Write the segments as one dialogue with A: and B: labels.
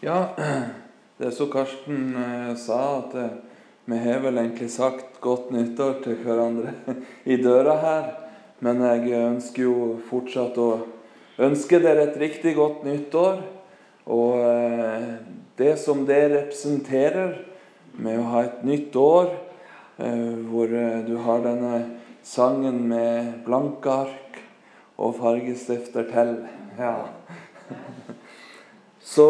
A: Ja, det er så Karsten eh, sa, at eh, vi har vel egentlig sagt godt nyttår til hverandre i døra her. Men jeg ønsker jo fortsatt å ønske dere et riktig godt nyttår. Og eh, det som det representerer med å ha et nytt år, hvor du har denne sangen med blanke ark og fargestifter til. Ja. Så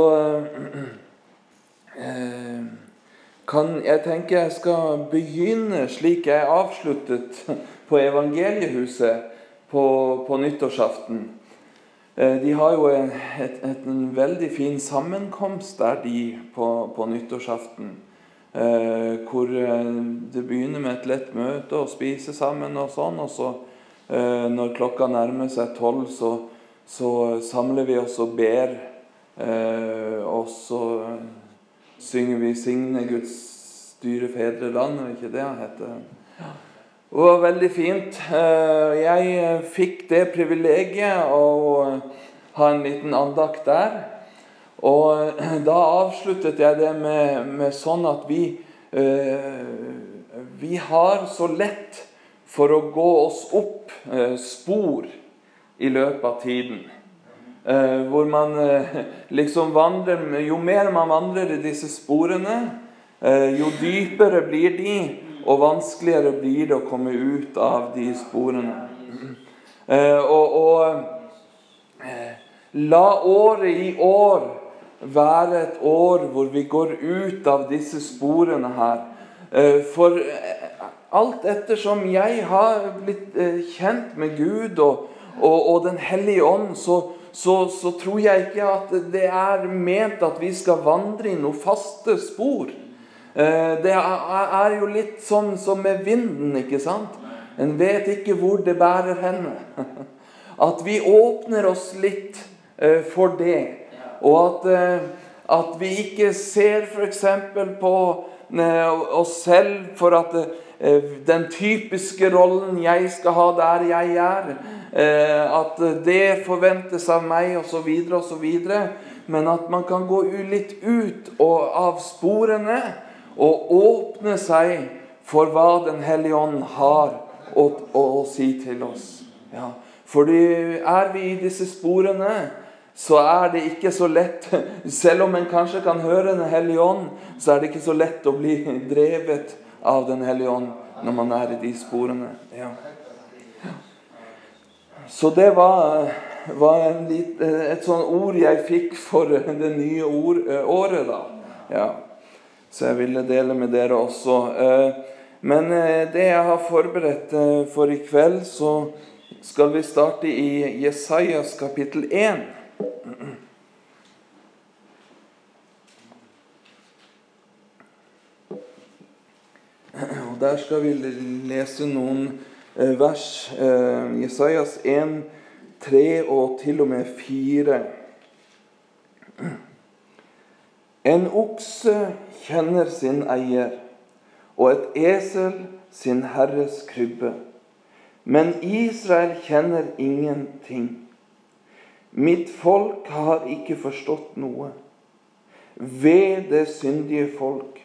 A: eh, kan jeg tenke jeg skal begynne slik jeg avsluttet på Evangeliehuset på, på nyttårsaften. Eh, de har jo en, et, en veldig fin sammenkomst der, de, på, på nyttårsaften. Eh, hvor eh, det begynner med et lett møte og spise sammen og sånn. Og så, eh, når klokka nærmer seg tolv, så, så, samler vi oss og ber. Eh, og så synger vi 'Signe Guds dyre fedreland', er ikke det han heter? Det var veldig fint. Eh, jeg fikk det privilegiet å ha en liten andakt der. Og da avsluttet jeg det med, med sånn at vi Vi har så lett for å gå oss opp spor i løpet av tiden. Eh, hvor man eh, liksom vandrer Jo mer man vandrer i disse sporene, eh, jo dypere blir de, og vanskeligere blir det å komme ut av de sporene. Og, og la året i år være et år hvor vi går ut av disse sporene her. For alt ettersom jeg har blitt kjent med Gud og, og, og Den hellige ånd, så, så, så, tror jeg ikke at det er ment at vi skal vandre i noen faste spor. Eh, det er jo litt sånn som med vinden, ikke sant? En vet ikke hvor det bærer henne. At vi åpner oss litt eh, for det. Og at, eh, at vi ikke ser f.eks. på oss selv for at den typiske rollen jeg skal ha der jeg er, Eh, at det forventes av meg, osv., osv. Men at man kan gå litt ut av sporene og åpne seg for hva Den hellige ånd har å, å, å si til oss. Ja. Fordi er vi i disse sporene, så er det ikke så lett Selv om en kanskje kan høre Den hellige ånd, så er det ikke så lett å bli drevet av Den hellige ånd når man er i de sporene. Ja. Så det var, var lit, et sånt ord jeg fikk for det nye ord, året, da. Ja. Så jeg ville dele med dere også. Eh, men eh, det jeg har forberedt eh, for i kveld, så skal vi starte i Jesajas kapittel 1. Og Der skal vi lese noen Eh, vers eh, Jesajas 1, 3 og til og med 4. En okse kjenner sin eier, og et esel sin herres krybbe. Men Israel kjenner ingenting. Mitt folk har ikke forstått noe. Ved det syndige folk,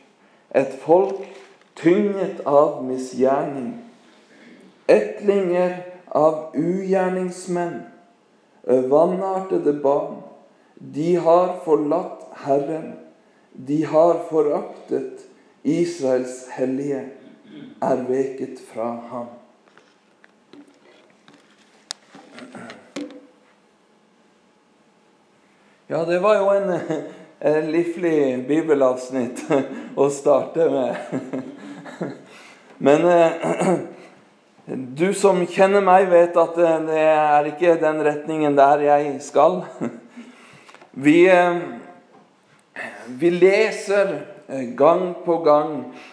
A: et folk tynget av misgjerning Etlinger av ugjerningsmenn, vanartede barn. De har forlatt Herren. De har foraktet Israels hellige, er veket fra ham. Ja, det var jo en, en livlig bibelavsnitt å starte med. Men du som kjenner meg, vet at det er ikke den retningen der jeg skal. Vi, eh, vi leser eh, gang på gang.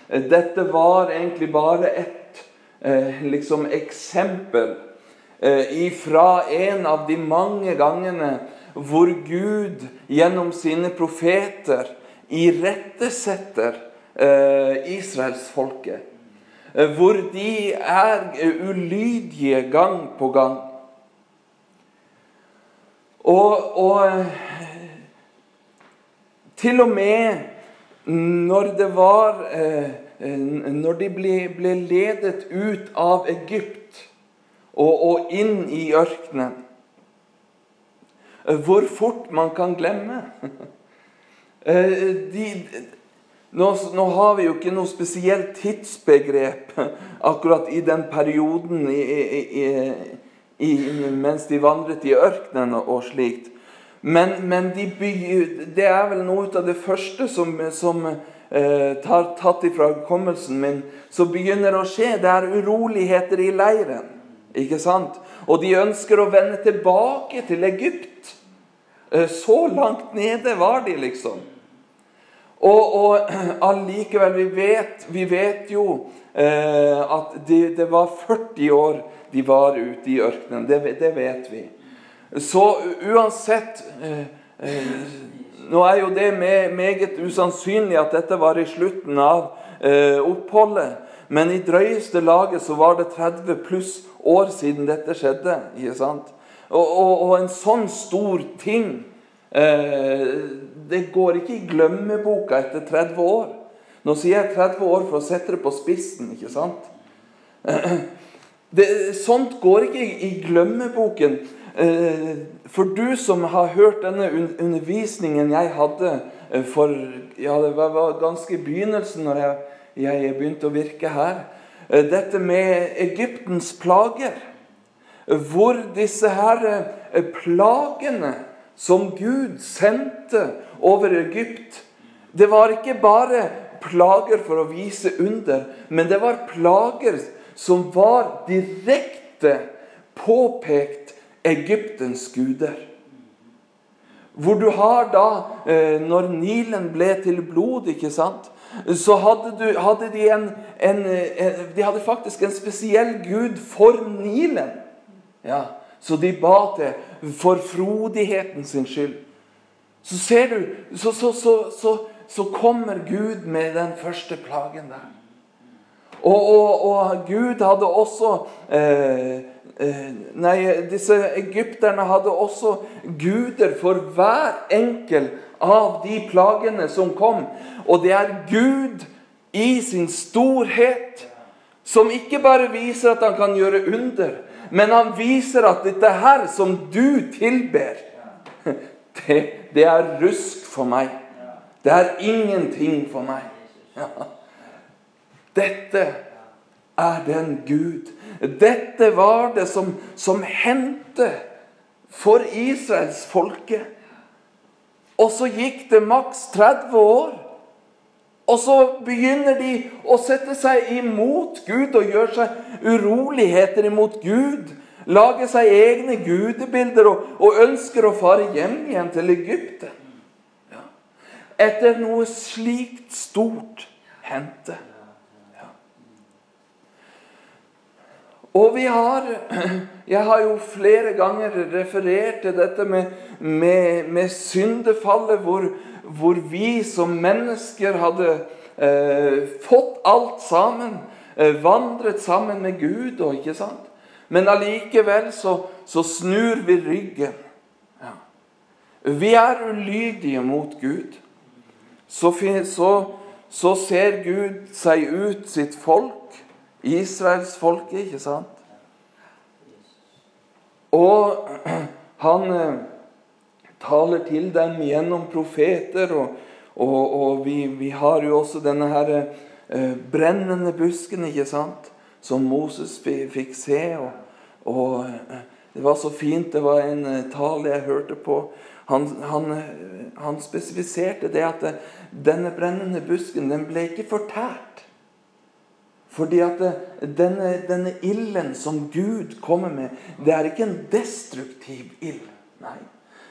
A: Dette var egentlig bare et eh, liksom, eksempel ifra en av de mange gangene hvor Gud gjennom sine profeter irettesetter israelsfolket. Eh, hvor de er ulydige gang på gang. Og, og Til og med når det var eh, Når de ble, ble, ledet ut av Egypt og, og inn i ørkenen Hvor fort man kan glemme. De, nå, nå, har vi jo ikke noe spesielt tidsbegrep akkurat i den perioden i, i, i, mens de vandret i ørkenen og slikt. Men, men de det er vel noe av det første som, som eh, tar tatt ifra hukommelsen min, som begynner å skje. Det er uroligheter i leiren. Ikke sant? Og de ønsker å vende tilbake til Egypt. Eh, så langt nede var de, liksom. Og, og allikevel, vi vet, vi vet jo eh, at det, det, var 40 år de var ute i ørkenen. Det, det vet vi. Så uansett eh, eh, Nå er jo det meget usannsynlig at dette var i slutten av eh, oppholdet. Men i drøyeste laget så var det 30 pluss år siden dette skjedde. ikke sant? Og, og, og en sånn stor ting eh, det går ikke i glemmeboka etter 30 år. Nå sier jeg 30 år for å sette det på spissen, ikke sant? Det, sånt går ikke i, i glemmeboken. Eh, for du som har hørt denne undervisningen jeg hadde eh, for ja, det var ganske i begynnelsen når jeg, jeg begynte å virke her Dette med Egyptens plager. Hvor disse her plagene som Gud sendte over Egypt. Det var ikke bare plager for å vise under, men det var plager som var direkte påpekt Egyptens guder. Hvor du har da, eh, når Nilen ble til blod, ikke sant, så hadde, du, hadde de en, en, en, De hadde faktisk en spesiell gud for Nilen. Ja, Så de ba til for frodigheten sin skyld. Så ser du, så, så, så, så kommer Gud med den første plagen der. Og, og, og Gud hadde også eh, eh, Nei, disse egypterne hadde også guder for hver enkel av de plagene som kom. Og det er Gud i sin storhet som ikke bare viser at han kan gjøre under, men han viser at dette her som du tilber, det, det er rusk for meg. Det er ingenting for meg. Ja. Dette er den Gud. Dette var det som, som hendte for Israels folke. Og så gikk det maks 30 år. Og så begynner de å sette seg imot Gud og gjøre seg uroligheter imot Gud. Lage seg egne gudebilder og, og ønsker å fare hjem igjen til Egypten. Ja. Etter noe slikt stort hendte. Og vi har Jeg har jo flere ganger referert til dette med, med, med syndefallet, hvor, hvor vi som mennesker hadde eh, fått alt sammen. Eh, vandret sammen med Gud. og ikke sant? Men allikevel så, så snur vi ryggen. Ja. Vi er ulydige mot Gud. Så, så, så ser Gud seg ut sitt folk, Israels folke, ikke sant? Og han eh, taler til dem gjennom profeter. Og, og, og vi, vi, har jo også denne her eh, brennende busken, ikke sant? Som Moses fikk se. Og, og, eh, det var så fint. Det var en eh, tale jeg hørte på. Han, han, eh, han spesifiserte det at denne brennende busken den ble ikke fortært. Fordi at denne, denne ilden som Gud kommer med, det er ikke en destruktiv ild. Nei.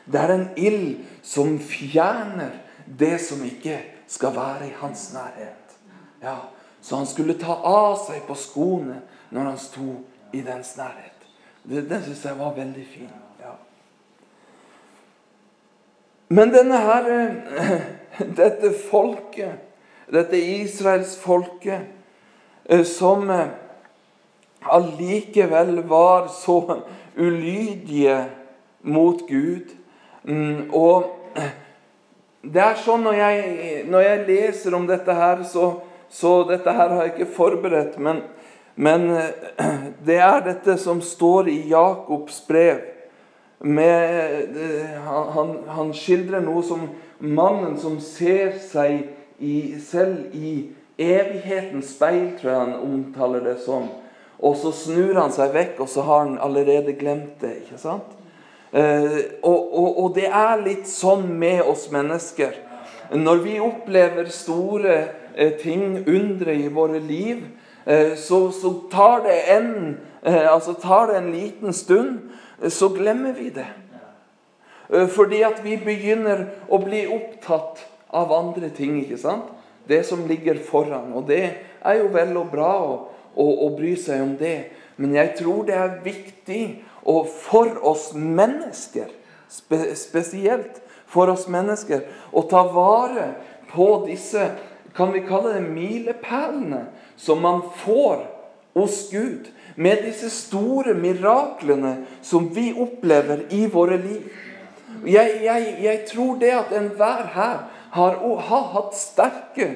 A: Det er en ild som fjerner det som ikke skal være i hans nærhet. Ja, Så han skulle ta av seg på skoene når han sto i dens nærhet. Det, det syns jeg var veldig fint. Ja. Men denne her Dette folket, dette Israels folket, eh, som eh, allikevel var så ulydige mot Gud Mm, og det er sånn når jeg, når jeg, leser om dette her, så, så dette her har jeg ikke forberedt. Men, men det er dette som står i Jakobs brev. Med, han, han, skildrer noe som mannen som ser seg i, selv i evighetens speil, tror jeg han omtaler det som. Og så snur han seg vekk, og så har han allerede glemt det. ikke sant? Eh, og, og, og, det er litt sånn med oss mennesker. Når vi opplever store eh, ting, undre i våre liv, eh, så, så tar, det en, altså tar det en liten stund, så glemmer vi det. Fordi at vi begynner å bli opptatt av andre ting. ikke sant? Det som ligger foran. Og det er jo vel og bra å, å, å bry seg om det. Men jeg tror det er viktig og for oss mennesker, spesielt for oss mennesker, å ta vare på disse kan vi kalle det milepælene som man får hos Gud. Med disse store miraklene som vi opplever i våre liv. Jeg, jeg, jeg tror det at enhver her har, hatt sterke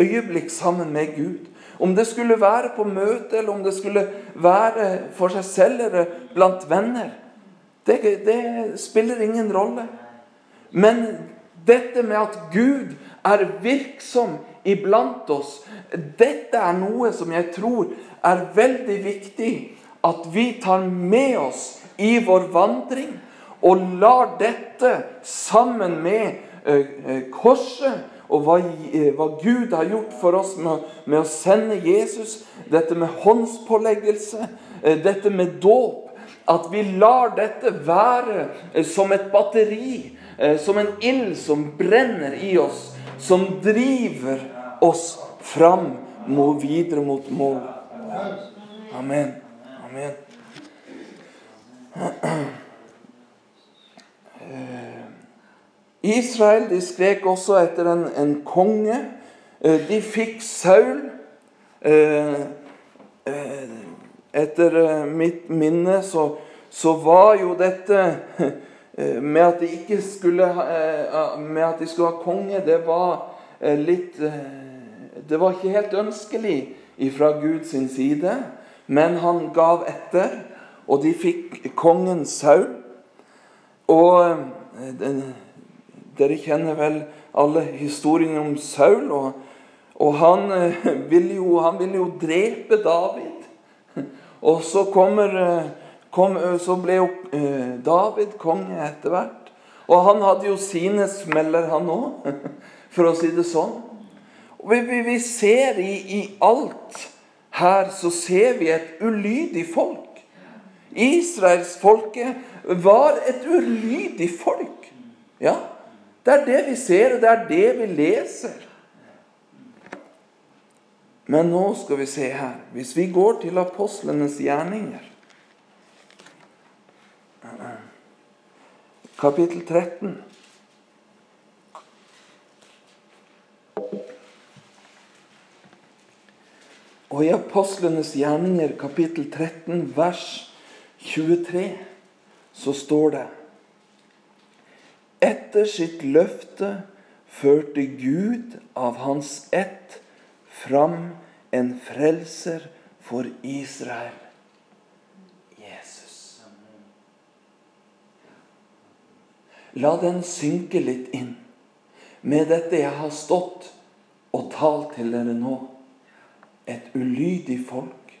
A: øyeblikk sammen med Gud. Om det skulle være på møte, eller om det skulle være for seg selv eller blant venner. Det, det spiller ingen rolle. Men dette med at Gud er virksom iblant oss, dette er noe som jeg tror er veldig viktig at vi tar med oss i vår vandring. Og lar dette sammen med korset og hva, eh, hva, Gud har gjort for oss med, med, å sende Jesus, dette med håndspåleggelse, eh, dette med dåp At vi lar dette være eh, som et batteri, som en ild som brenner i oss, som driver oss fram mot, videre mot mål. Amen. Amen. Israel de skrek også etter en, en konge. Eh, de fikk Saul. Eh, eh, etter mitt minne så, så var jo dette med at de skulle med at de skulle ha konge, det var litt Det var ikke helt ønskelig fra Guds side, men han gav etter, og de fikk kongen Saul. Og dere kjenner vel alle historiene om Saul. Og, og han, vil ville jo, han vil jo drepe David. Og så, kommer, eh, kom, eh, så ble jo David konge etter hvert. Og han hadde jo sine smeller, han òg, for å si det sånn. Og vi, vi ser i, i alt her så ser vi et ulydig folk. Israelsfolket var et ulydig folk. Ja, det er det vi ser, og det er det vi leser. Men nå skal vi se her Hvis vi går til apostlenes gjerninger Kapittel 13. Og i Apostlenes gjerninger, kapittel 13, vers 23, så står det etter sitt løfte førte Gud av hans ett fram en frelser for Israel. Jesus. La den synke litt inn med dette jeg har stått og talt til dere nå. Et ulydig folk.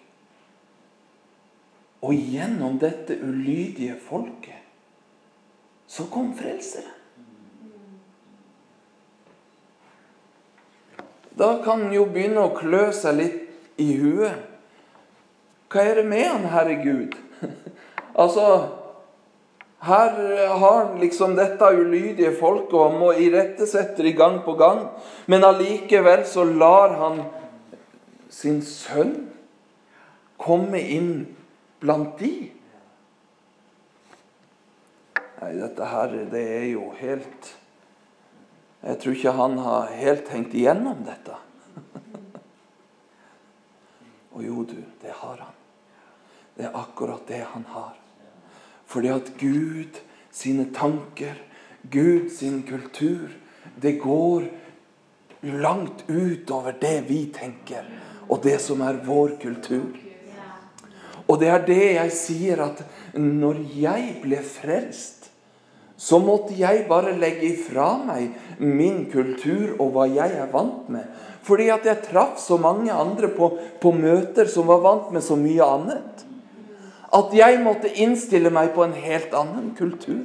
A: Og gjennom dette ulydige folket så kom frelseren. Da kan en jo begynne å klø seg litt i huet. Hva er det med han, Herre Gud? altså, her har han liksom dette ulydige folket og må irettesette det gang på gang. Men allikevel så lar han sin sønn komme inn blant de. Nei, dette her, det er jo helt Jeg tror ikke han har helt tenkt igjennom dette. Og jo, du, det har han. Det er akkurat det han har. Fordi at Gud sine tanker, Gud sin kultur, det går langt utover det vi tenker, og det som er vår kultur. Og det er det jeg sier, at når jeg ble frelst, så måtte jeg bare legge ifra meg min kultur og hva jeg er vant med. Fordi at jeg traff så mange andre på, på møter som var vant med så mye annet. At jeg måtte innstille meg på en helt annen kultur.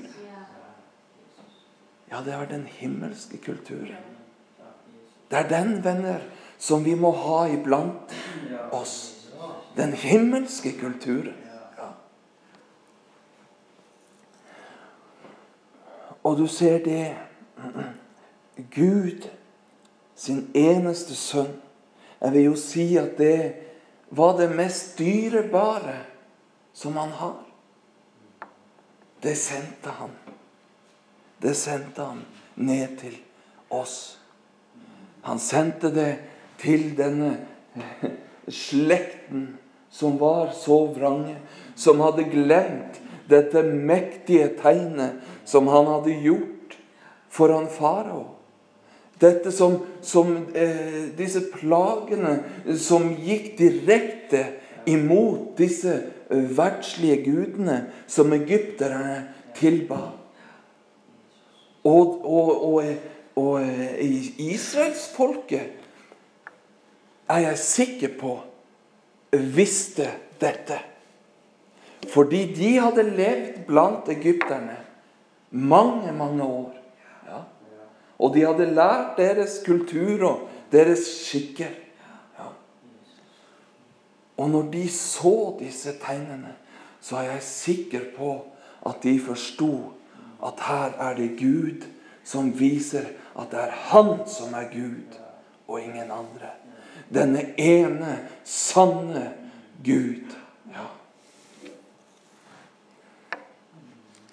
A: Ja, det var den himmelske kulturen. Det er den, venner, som vi må ha iblant oss. Den himmelske kulturen. Ja. Og du ser det Gud, sin eneste sønn Jeg vil jo si at det var det mest dyrebare som han har. Det sendte han. Det sendte han ned til oss. Han sendte det til denne slekten som var så vrange, som hadde glemt dette mektige tegnet som han hadde gjort foran farao. Dette som, som eh, Disse plagene som gikk direkte imot disse eh, verdslige gudene som egypterne tilba. Og, og, og, og eh, israelsfolket er jeg sikker på visste dette. Fordi de hadde levd blant egypterne mange, mange år. Ja. Og de hadde lært deres kultur og deres skikker. Ja. Og når de så disse tegnene, så er jeg sikker på at de forsto at her er det Gud som viser at det er Han som er Gud, og ingen andre. Denne ene, sanne Gud. Ja.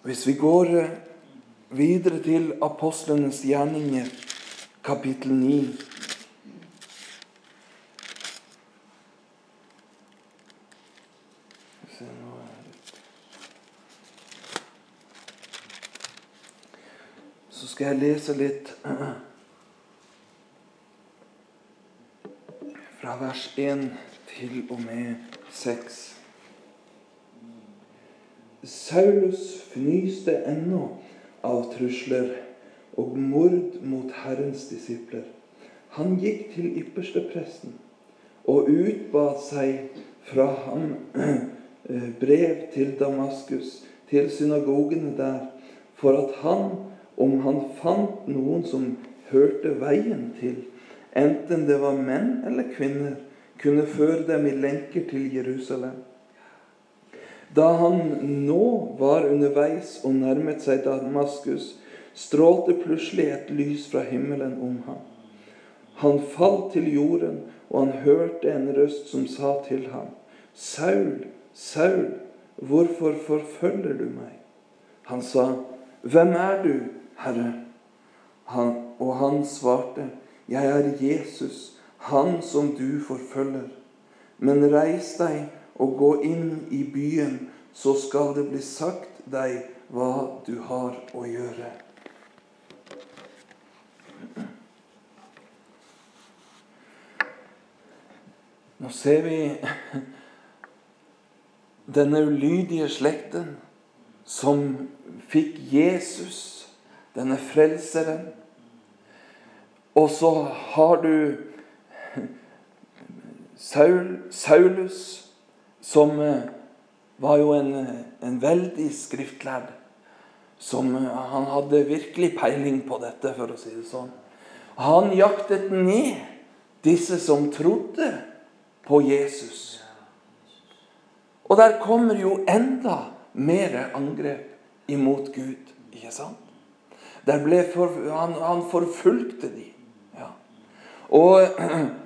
A: Hvis vi går eh, videre til apostlenes gjerninger, kapittel 9 Så skal jeg lese litt fra vers 1 til og med 6. Saulus fnyste ennå av trusler og mord mot Herrens disipler. Han gikk til ypperste presten og utbad seg fra ham brev til Damaskus, til synagogene der, for at han om han fant noen som hørte veien til, enten det var menn eller kvinner, kunne føre dem i lenker til Jerusalem. Da han nå var underveis og nærmet seg Damaskus, strålte plutselig et lys fra himmelen om ham. Han falt til jorden, og han hørte en røst som sa til ham, Saul, Saul, hvorfor forfølger du meg? Han sa, Hvem er du, Herre. Han, og han svarte, Jeg er Jesus, han som du forfølger. Men reis deg og gå inn i byen, så skal det bli sagt deg hva du har å gjøre. Nå ser vi denne ulydige slekten som fikk Jesus denne frelseren. Og så har du Saul, Saulus, som eh, var jo en, en veldig skriftlærd. Som eh, Han hadde virkelig peiling på dette, for å si det sånn. Han jaktet ned disse som trodde på Jesus. Og der kommer jo enda mer angrep imot Gud. Ikke sant? For, han, han, forfulgte de. Ja. Og,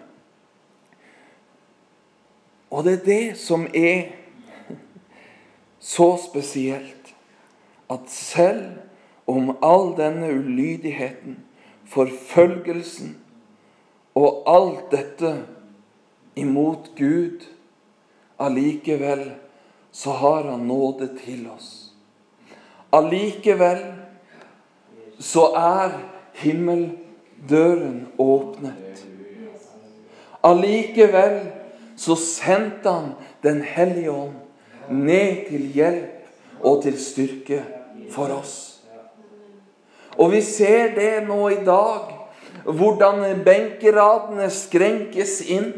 A: og det er det som er så spesielt. At selv om all denne ulydigheten, forfølgelsen og alt dette imot Gud, allikevel så har han nåde til oss. Allikevel så er himmeldøren åpnet. Allikevel så sendte han Den hellige ånd ned til hjelp og til styrke for oss. Og vi ser det nå i dag, hvordan benkeradene skrenkes inn.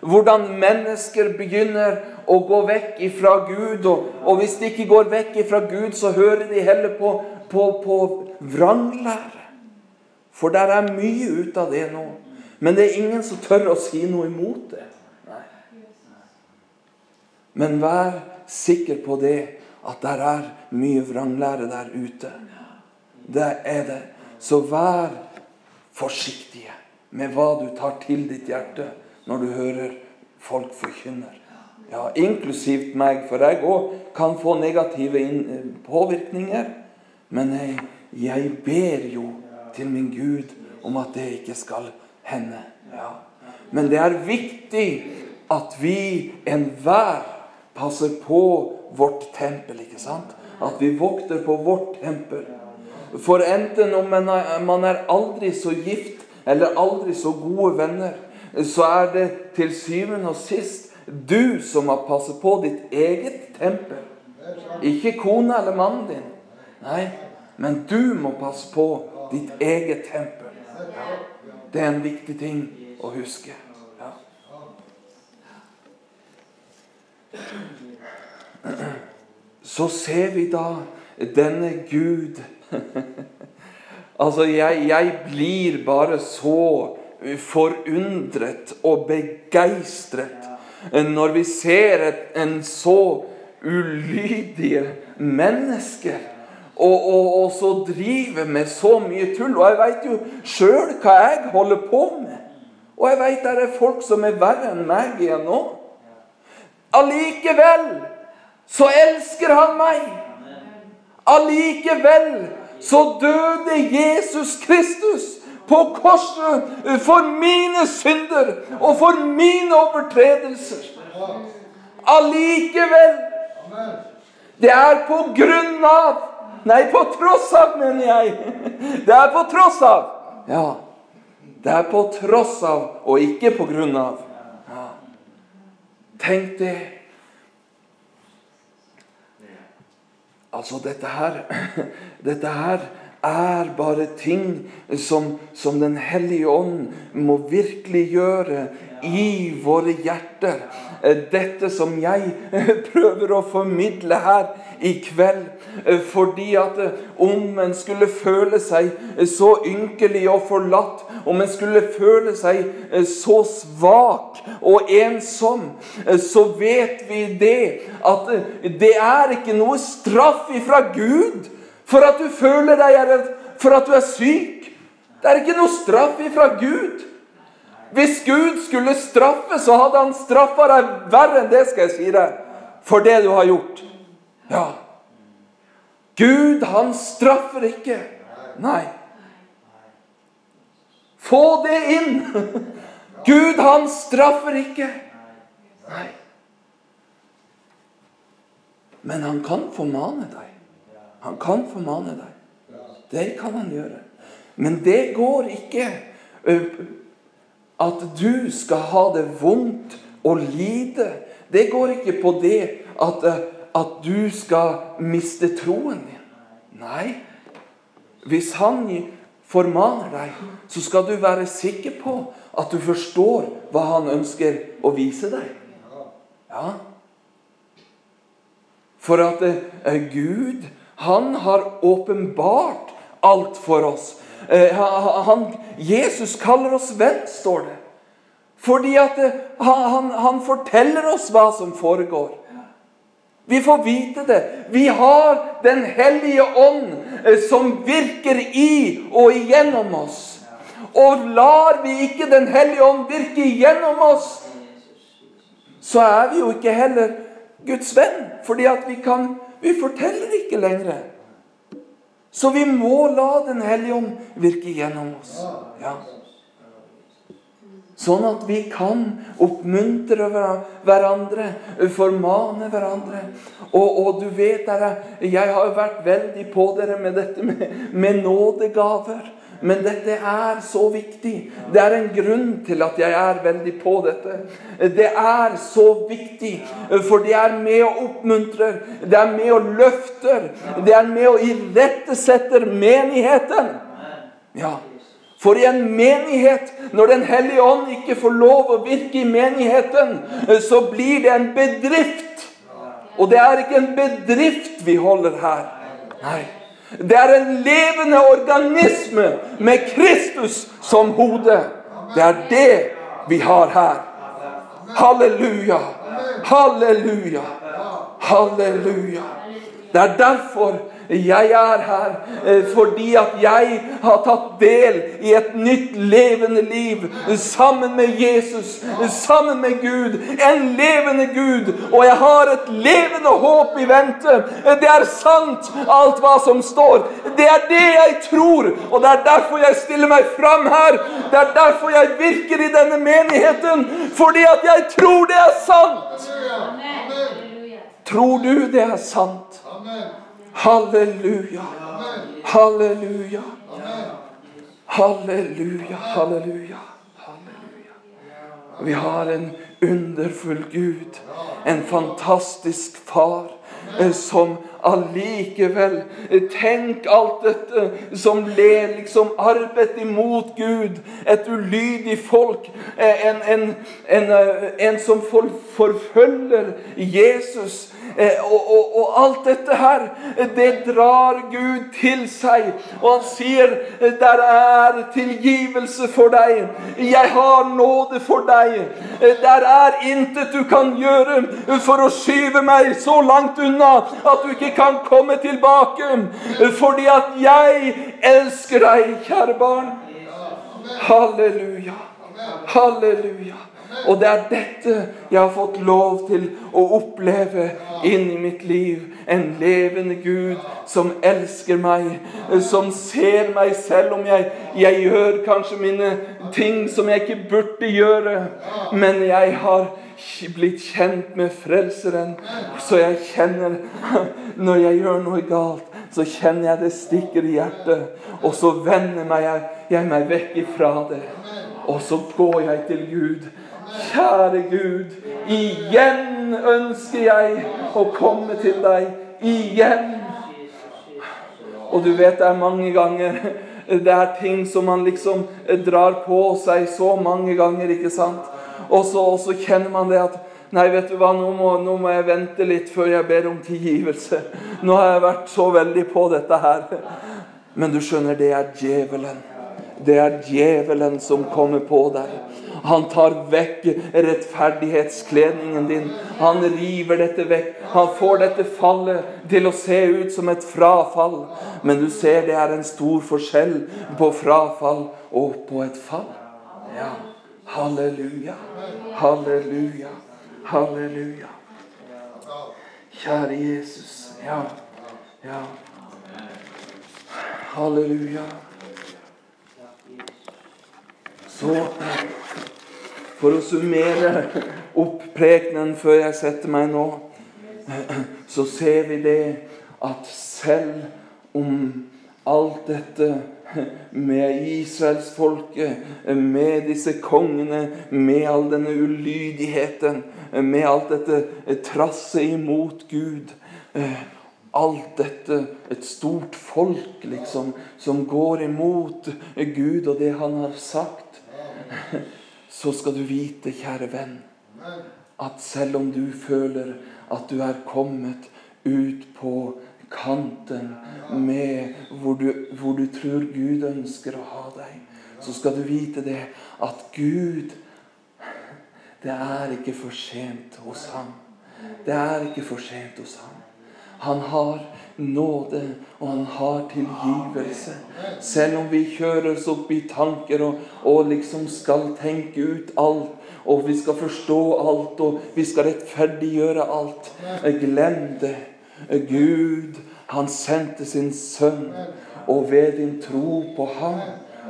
A: Hvordan mennesker begynner å gå vekk ifra Gud. Og, og hvis de ikke går vekk ifra Gud, så hører de heller på, på, på vranglære. For der er mye ut av det nå. Men det er ingen som tør å si noe imot det. Men vær sikker på det at der er mye vranglære der ute. Det er det. Så vær forsiktige med hva du tar til ditt hjerte når du hører folk forkynner. Ja, inklusivt meg, for jeg òg kan få negative påvirkninger. Men jeg, jeg, ber jo til min Gud om at det ikke skal hende. Ja. Men det er viktig at vi enhver passer på vårt tempel, ikke sant? At vi vokter på vårt tempel. For enten om man er aldri så gift eller aldri så gode venner, så er det til syvende og sist du som har passet på ditt eget tempel. Ikke kona eller mannen din. Nei, men du må passe på ditt eget tempel. Det er en viktig ting å huske. Ja. Så ser vi da denne Gud Altså, jeg, jeg blir bare så forundret og begeistret når vi ser et, en så ulydige mennesker og, og, og, så driver med så mye tull. Og jeg veit jo sjøl hva jeg holder på med. Og jeg veit det er folk som er verre enn meg igjen nå. Allikevel så elsker han meg. Allikevel så døde Jesus Kristus på korset for mine synder og for mine overtredelser. Allikevel. Det er på grunn av Nei, på tross av, mener jeg. Det er på tross av. Ja. Det er på tross av og ikke på grunn av. Tenk det. Altså, dette her Dette her er bare ting som, som Den hellige ånd må virkelig gjøre i våre hjerter. Dette som jeg prøver å formidle her i kveld. Fordi at om en skulle føle seg så ynkelig og forlatt, om en skulle føle seg så svak og ensom, så vet vi det at det er ikke noe straff ifra Gud for at du føler deg for at du er syk. Det er ikke noe straff ifra Gud. Hvis Gud skulle straffe, så hadde han straffa deg verre enn det, skal jeg si deg, for det du har gjort. Ja. Gud, han straffer ikke. Nei. Få det inn! Gud, han straffer ikke. Nei. Men han kan formane deg. Han kan formane deg. Det kan han gjøre. Men det går ikke at du skal ha det vondt og lide. Det går ikke på det at, at du skal miste troen din. Nei. Hvis han formaner deg, så skal du være sikker på at du forstår hva han ønsker å vise deg. Ja. For at Gud, han har åpenbart alt for oss. Uh, han, Jesus kaller oss venn, står det. Fordi at uh, han, han forteller oss hva som foregår. Vi får vite det. Vi har Den hellige ånd som virker i og igjennom oss. Og lar vi ikke Den hellige ånd virke igjennom oss, så er vi jo ikke heller Guds venn. Fordi at vi kan Vi forteller ikke lenger. Så vi må la Den hellige ånd virke gjennom oss. Ja. Sånn at vi kan oppmuntre hverandre, formane hverandre. Og, og du vet, dere, jeg har vært veldig på dere med dette med, med nådegaver. Men dette er så viktig. Det er en grunn til at jeg er veldig på dette. Det er så viktig, for det er med å oppmuntre, det er med å løfter, det er med å irettesetter menigheten. Ja, for i en menighet, når Den hellige ånd ikke får lov å virke i menigheten, så blir det en bedrift. Og det er ikke en bedrift vi holder her. Nei. Det er en levende organisme med Kristus som hode. Det er det vi har her. Halleluja. Halleluja. Halleluja. Det er derfor jeg er her eh, fordi at jeg har tatt del i et nytt levende liv sammen med Jesus, sammen med Gud. En levende Gud. Og jeg har et levende håp i vente. Det er sant, alt hva som står. Det er det jeg tror, og det er derfor jeg stiller meg fram her. Det er derfor jeg virker i denne menigheten. Fordi at jeg tror det er sant. Tror du det er sant? Halleluja. Halleluja. Halleluja. Halleluja. Halleluja. Vi har en underfull Gud, en fantastisk far, eh, som allikevel eh, Tenk alt dette som ler liksom arbeidet imot Gud. Et ulydig folk. Eh, en, en, en, en som forfølger Jesus. Eh, og, og, og, alt dette her, det drar Gud til seg. Og han sier, 'Der er tilgivelse for deg. Jeg har nåde for deg.' 'Der er intet du kan gjøre for å skyve meg så langt unna at du ikke kan komme tilbake.' 'Fordi at jeg elsker deg, kjære barn.' Halleluja. Halleluja. Og det er dette jeg har fått lov til å oppleve inn i mitt liv. En levende Gud som elsker meg, som ser meg selv om jeg, jeg gjør kanskje mine ting som jeg ikke burde gjøre. Men jeg har blitt kjent med Frelseren, så jeg kjenner Når jeg gjør noe galt, så kjenner jeg det stikker i hjertet. Og så vender jeg, jeg meg vekk ifra det. Og så går jeg til Gud Kjære Gud, igjen ønsker jeg å komme til deg. Igjen. Og du vet, det er mange ganger det er ting som man liksom drar på seg så mange ganger, ikke sant? Og så, og så kjenner man det at Nei, vet du hva, nå må, nå må, jeg vente litt før jeg ber om tilgivelse. Nå har jeg vært så veldig på dette her. Men du skjønner, det er djevelen. Det er djevelen som kommer på deg. Han tar vekk rettferdighetskledningen din. Han river dette vekk. Han får dette fallet til å se ut som et frafall. Men du ser det er en stor forskjell på frafall og på et fall. Ja. Halleluja. Halleluja. Halleluja. Kjære Jesus. Ja. Ja. Halleluja. Så for å summere opp prekenen før jeg setter meg nå, så ser vi det at selv om alt dette med israelsfolket, med disse kongene, med all denne ulydigheten, med alt dette trasset imot Gud Alt dette, et stort folk, liksom, som går imot Gud og det han har sagt så skal du vite, kjære venn, at selv om du føler at du er kommet ut på kanten med hvor du, hvor du tror Gud ønsker å ha deg, så skal du vite det at Gud Det er ikke for sent hos ham. Det er ikke for sent hos ham. Han har nåde, og han har tilgivelse. Selv om vi kjøres opp i tanker og, og, liksom skal tenke ut alt, og vi skal forstå alt, og vi skal rettferdiggjøre alt. Glem det. Gud, han sendte sin sønn, og ved din tro på ham,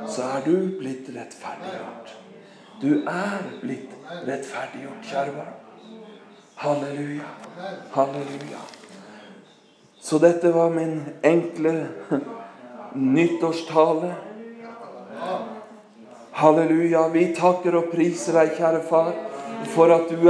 A: så er du blitt rettferdiggjort. Du er blitt rettferdiggjort, kjære barn. Halleluja. Halleluja. Så dette var min enkle nyttårstale. Halleluja. Vi takker og priser deg, kjære far, for at du